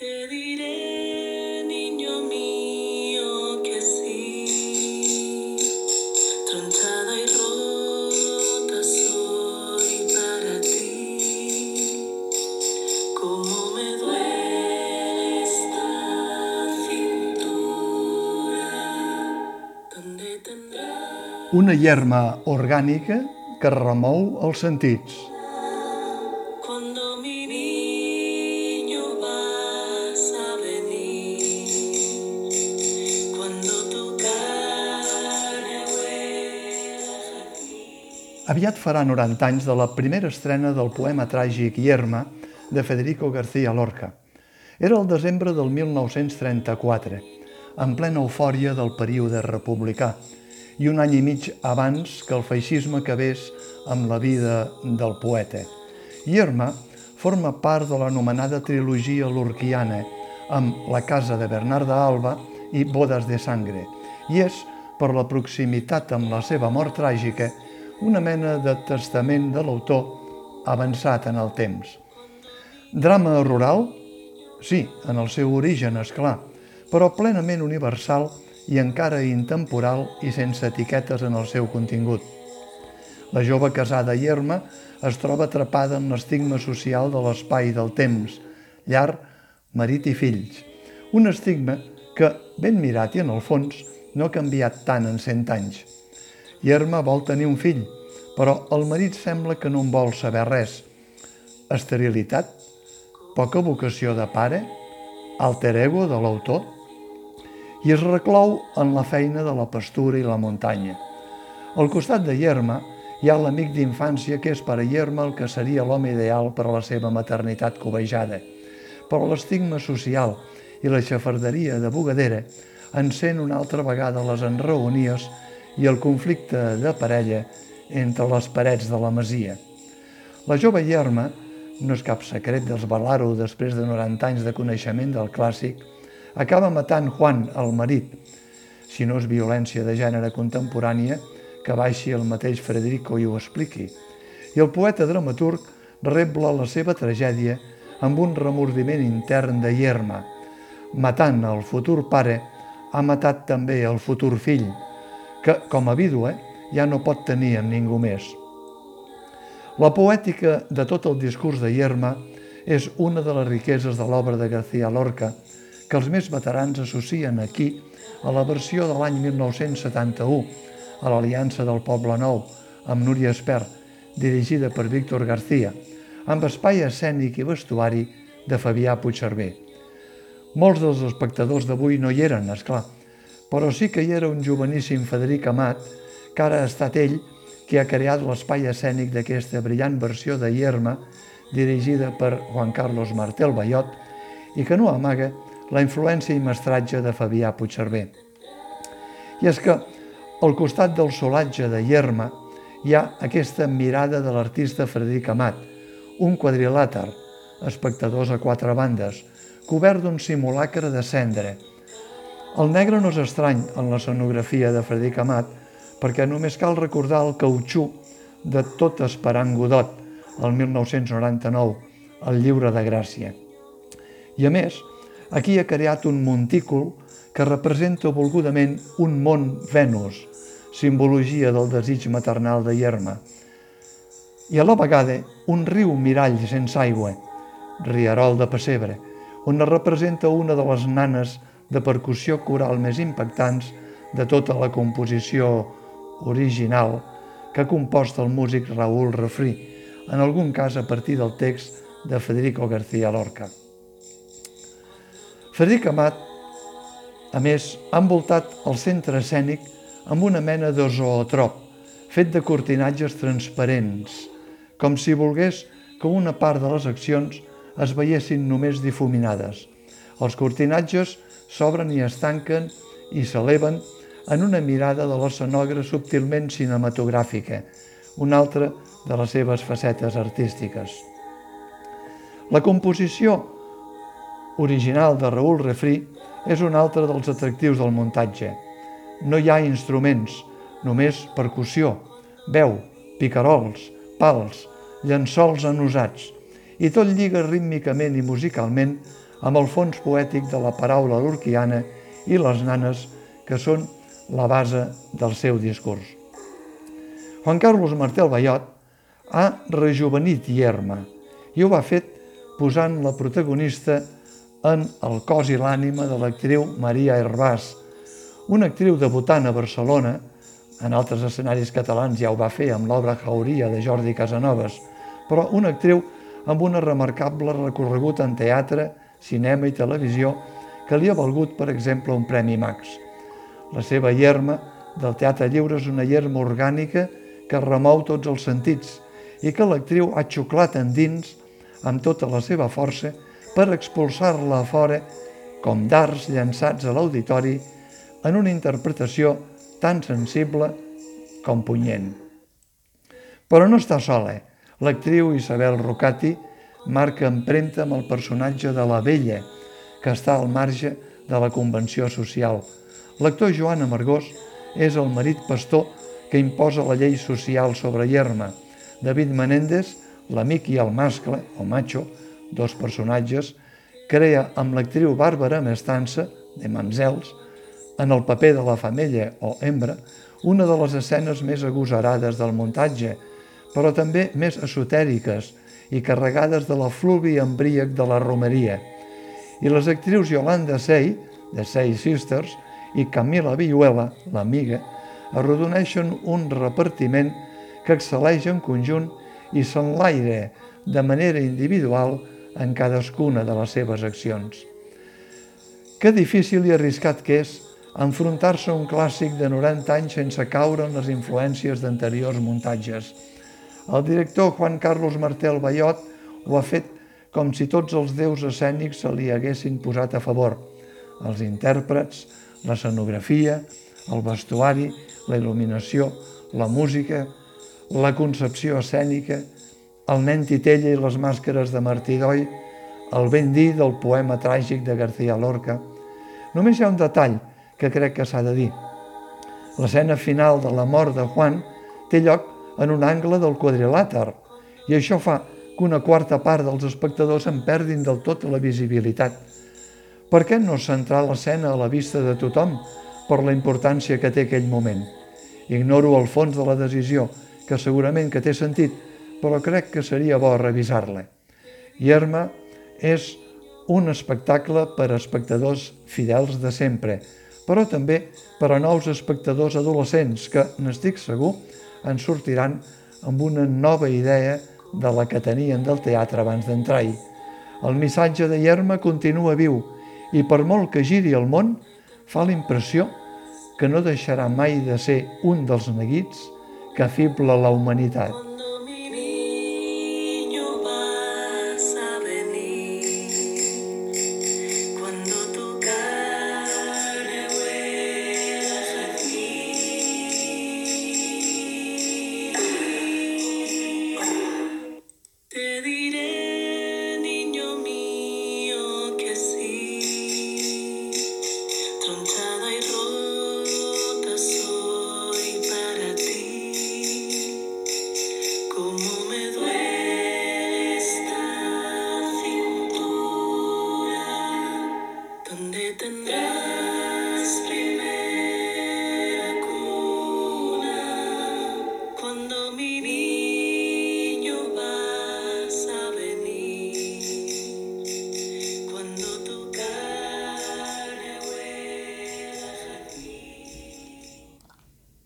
Te niño mío, sí. Rota soy para ti. Cómo me duele. Una hierma orgànica que remou els sentits. Aviat farà 90 anys de la primera estrena del poema tràgic Hierma de Federico García Lorca. Era el desembre del 1934, en plena eufòria del període republicà, i un any i mig abans que el feixisme acabés amb la vida del poeta. Hierma forma part de l'anomenada trilogia lorquiana, amb La casa de Bernarda Alba i Bodes de sangre, i és, per la proximitat amb la seva mort tràgica, una mena de testament de l'autor avançat en el temps. Drama rural? Sí, en el seu origen, és clar, però plenament universal i encara intemporal i sense etiquetes en el seu contingut. La jove casada Hierma es troba atrapada en l'estigma social de l'espai i del temps, llar, marit i fills. Un estigma que, ben mirat i en el fons, no ha canviat tant en cent anys. Hierma vol tenir un fill, però el marit sembla que no en vol saber res. Esterilitat? Poca vocació de pare? Alter ego de l'autor? I es reclou en la feina de la pastura i la muntanya. Al costat de Hierma hi ha l'amic d'infància que és per a Hierma el que seria l'home ideal per a la seva maternitat cobejada. Però l'estigma social i la xafarderia de bugadera encén una altra vegada les enraonies i el conflicte de parella entre les parets de la masia. La jove Hierma, no és cap secret desvelar-ho després de 90 anys de coneixement del clàssic, acaba matant Juan, el marit. Si no és violència de gènere contemporània, que baixi el mateix Federico i ho expliqui. I el poeta dramaturg rebla la seva tragèdia amb un remordiment intern de Hierma. Matant el futur pare, ha matat també el futur fill, que, com a vídua, ja no pot tenir amb ningú més. La poètica de tot el discurs de Hierma és una de les riqueses de l'obra de García Lorca, que els més veterans associen aquí a la versió de l'any 1971, a l'Aliança del Poble Nou, amb Núria Espert, dirigida per Víctor García, amb espai escènic i vestuari de Fabià Puigcerver. Molts dels espectadors d'avui no hi eren, és clar, però sí que hi era un joveníssim Federic Amat, que ara ha estat ell qui ha creat l'espai escènic d'aquesta brillant versió de Hierma, dirigida per Juan Carlos Martel Bayot, i que no amaga la influència i mestratge de Fabià Puigcerver. I és que, al costat del solatge de Hierma, hi ha aquesta mirada de l'artista Frederic Amat, un quadrilàter, espectadors a quatre bandes, cobert d'un simulacre de cendre. El negre no és estrany en la sonografia de Frederic Amat, perquè només cal recordar el cautxú de Tot esperant Godot, el 1999, el llibre de Gràcia. I a més, aquí ha creat un montícul que representa volgudament un món Venus, simbologia del desig maternal de Hierma, i a la vegada un riu mirall sense aigua, Riarol de Pessebre, on es representa una de les nanes de percussió coral més impactants de tota la composició original que ha compost el músic Raúl Refrí, en algun cas a partir del text de Federico García Lorca. Frederic Amat, a més, ha envoltat el centre escènic amb una mena de zootrop, fet de cortinatges transparents, com si volgués que una part de les accions es veiessin només difuminades. Els cortinatges s'obren i es tanquen i s'eleven en una mirada de l'escenògraf subtilment cinematogràfica, una altra de les seves facetes artístiques. La composició original de Raül Refrí és un altre dels atractius del muntatge. No hi ha instruments, només percussió, veu, picarols, pals, llençols enusats, i tot lliga rítmicament i musicalment amb el fons poètic de la paraula lurquiana i les nanes, que són la base del seu discurs. Juan Carlos Martel Bayot ha rejuvenit Ierma i ho ha fet posant la protagonista en el cos i l'ànima de l'actriu Maria Herbàs, una actriu debutant a Barcelona, en altres escenaris catalans ja ho va fer amb l'obra Jauria de Jordi Casanovas, però una actriu amb una remarcable recorregut en teatre, cinema i televisió que li ha valgut, per exemple, un Premi Max. La seva hierma del Teatre Lliure és una hierma orgànica que remou tots els sentits i que l'actriu ha xuclat endins amb tota la seva força per expulsar-la a fora com darts llançats a l'auditori en una interpretació tan sensible com punyent. Però no està sola. L'actriu Isabel Rocati marca empremta amb el personatge de la vella, que està al marge de la convenció social. L'actor Joan Amargós és el marit pastor que imposa la llei social sobre Yerma. David Menéndez, l'amic i el mascle, o macho, dos personatges, crea amb l'actriu Bàrbara Mestança, de Mamzels, en el paper de la femella o hembra, una de les escenes més agosarades del muntatge, però també més esotèriques i carregades de la fluvi embríac de la romeria. I les actrius Yolanda Sey, de Sey Sisters, i Camila Villuela, l'amiga, arrodoneixen un repartiment que excel·leix en conjunt i s'enlaire de manera individual en cadascuna de les seves accions. Que difícil i arriscat que és enfrontar-se a un clàssic de 90 anys sense caure en les influències d'anteriors muntatges. El director Juan Carlos Martel Bayot ho ha fet com si tots els déus escènics se li haguessin posat a favor. Els intèrprets, l'escenografia, el vestuari, la il·luminació, la música, la concepció escènica, el nen Titella i les màscares de Martí Doi, el ben dir del poema tràgic de García Lorca. Només hi ha un detall que crec que s'ha de dir. L'escena final de la mort de Juan té lloc en un angle del quadrilàter i això fa que una quarta part dels espectadors en perdin del tot la visibilitat. Per què no centrar l'escena a la vista de tothom per la importància que té aquell moment? Ignoro el fons de la decisió, que segurament que té sentit, però crec que seria bo revisar-la. Yerma és un espectacle per a espectadors fidels de sempre, però també per a nous espectadors adolescents que, n'estic segur, en sortiran amb una nova idea de la que tenien del teatre abans d'entrar-hi. El missatge de Yerma continua viu i per molt que giri el món, fa la impressió que no deixarà mai de ser un dels neguits que afibla la humanitat.